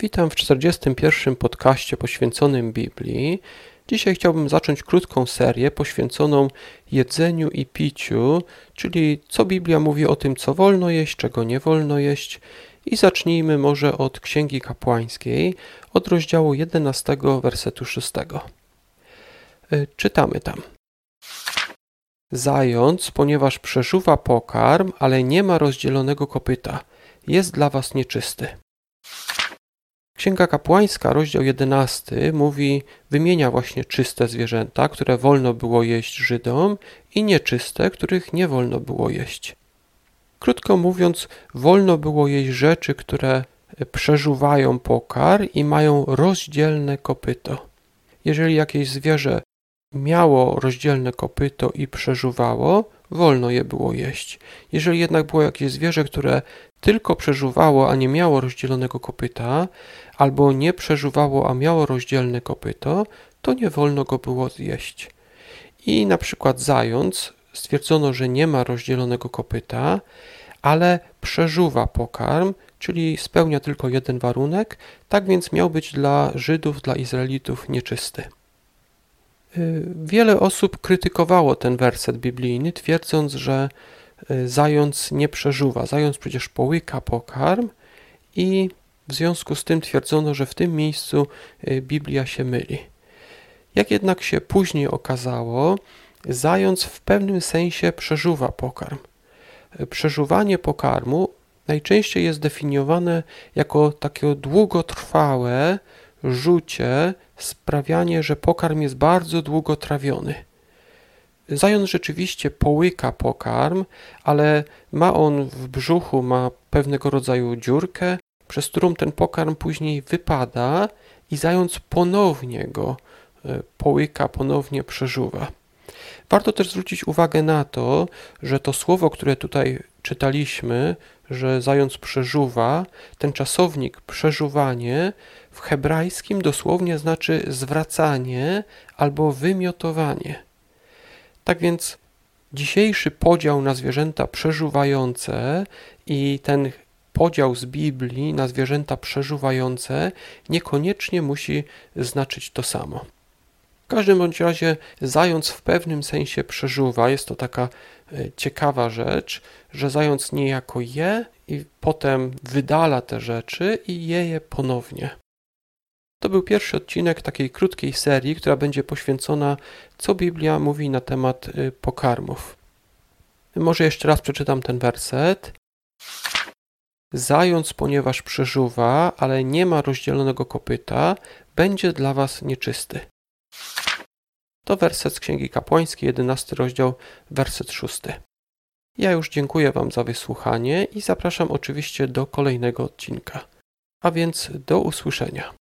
Witam w 41. podcaście poświęconym Biblii. Dzisiaj chciałbym zacząć krótką serię poświęconą jedzeniu i piciu, czyli co Biblia mówi o tym, co wolno jeść, czego nie wolno jeść. I zacznijmy może od Księgi Kapłańskiej, od rozdziału 11, wersetu 6. Y, czytamy tam. Zając, ponieważ przeżuwa pokarm, ale nie ma rozdzielonego kopyta, jest dla was nieczysty. Księga Kapłańska, rozdział 11, mówi, wymienia właśnie czyste zwierzęta, które wolno było jeść Żydom i nieczyste, których nie wolno było jeść. Krótko mówiąc, wolno było jeść rzeczy, które przeżuwają pokar i mają rozdzielne kopyto. Jeżeli jakieś zwierzę miało rozdzielne kopyto i przeżuwało, wolno je było jeść. Jeżeli jednak było jakieś zwierzę, które tylko przeżuwało, a nie miało rozdzielonego kopyta, albo nie przeżuwało, a miało rozdzielne kopyto, to nie wolno go było zjeść. I na przykład zając stwierdzono, że nie ma rozdzielonego kopyta, ale przeżuwa pokarm, czyli spełnia tylko jeden warunek, tak więc miał być dla Żydów, dla Izraelitów nieczysty. Y, wiele osób krytykowało ten werset biblijny, twierdząc, że y, zając nie przeżuwa. Zając przecież połyka pokarm i w związku z tym twierdzono, że w tym miejscu y, Biblia się myli. Jak jednak się później okazało, zając w pewnym sensie przeżuwa pokarm. Przeżuwanie pokarmu najczęściej jest definiowane jako takie długotrwałe rzucie sprawianie, że pokarm jest bardzo długo trawiony. Zając rzeczywiście połyka pokarm, ale ma on w brzuchu ma pewnego rodzaju dziurkę, przez którą ten pokarm później wypada i zając ponownie go e, połyka, ponownie przeżuwa. Warto też zwrócić uwagę na to, że to słowo, które tutaj czytaliśmy, że zając przeżuwa, ten czasownik przeżuwanie w hebrajskim dosłownie znaczy zwracanie albo wymiotowanie. Tak więc dzisiejszy podział na zwierzęta przeżuwające i ten podział z Biblii na zwierzęta przeżuwające niekoniecznie musi znaczyć to samo. Każdym bądź razie zając w pewnym sensie przeżuwa. Jest to taka e, ciekawa rzecz, że zając niejako je i potem wydala te rzeczy i je je ponownie. To był pierwszy odcinek takiej krótkiej serii, która będzie poświęcona, co Biblia mówi na temat y, pokarmów. Może jeszcze raz przeczytam ten werset. Zając, ponieważ przeżuwa, ale nie ma rozdzielonego kopyta, będzie dla was nieczysty. To werset z Księgi Kapłańskiej, 11 rozdział, werset 6. Ja już dziękuję Wam za wysłuchanie i zapraszam oczywiście do kolejnego odcinka. A więc do usłyszenia.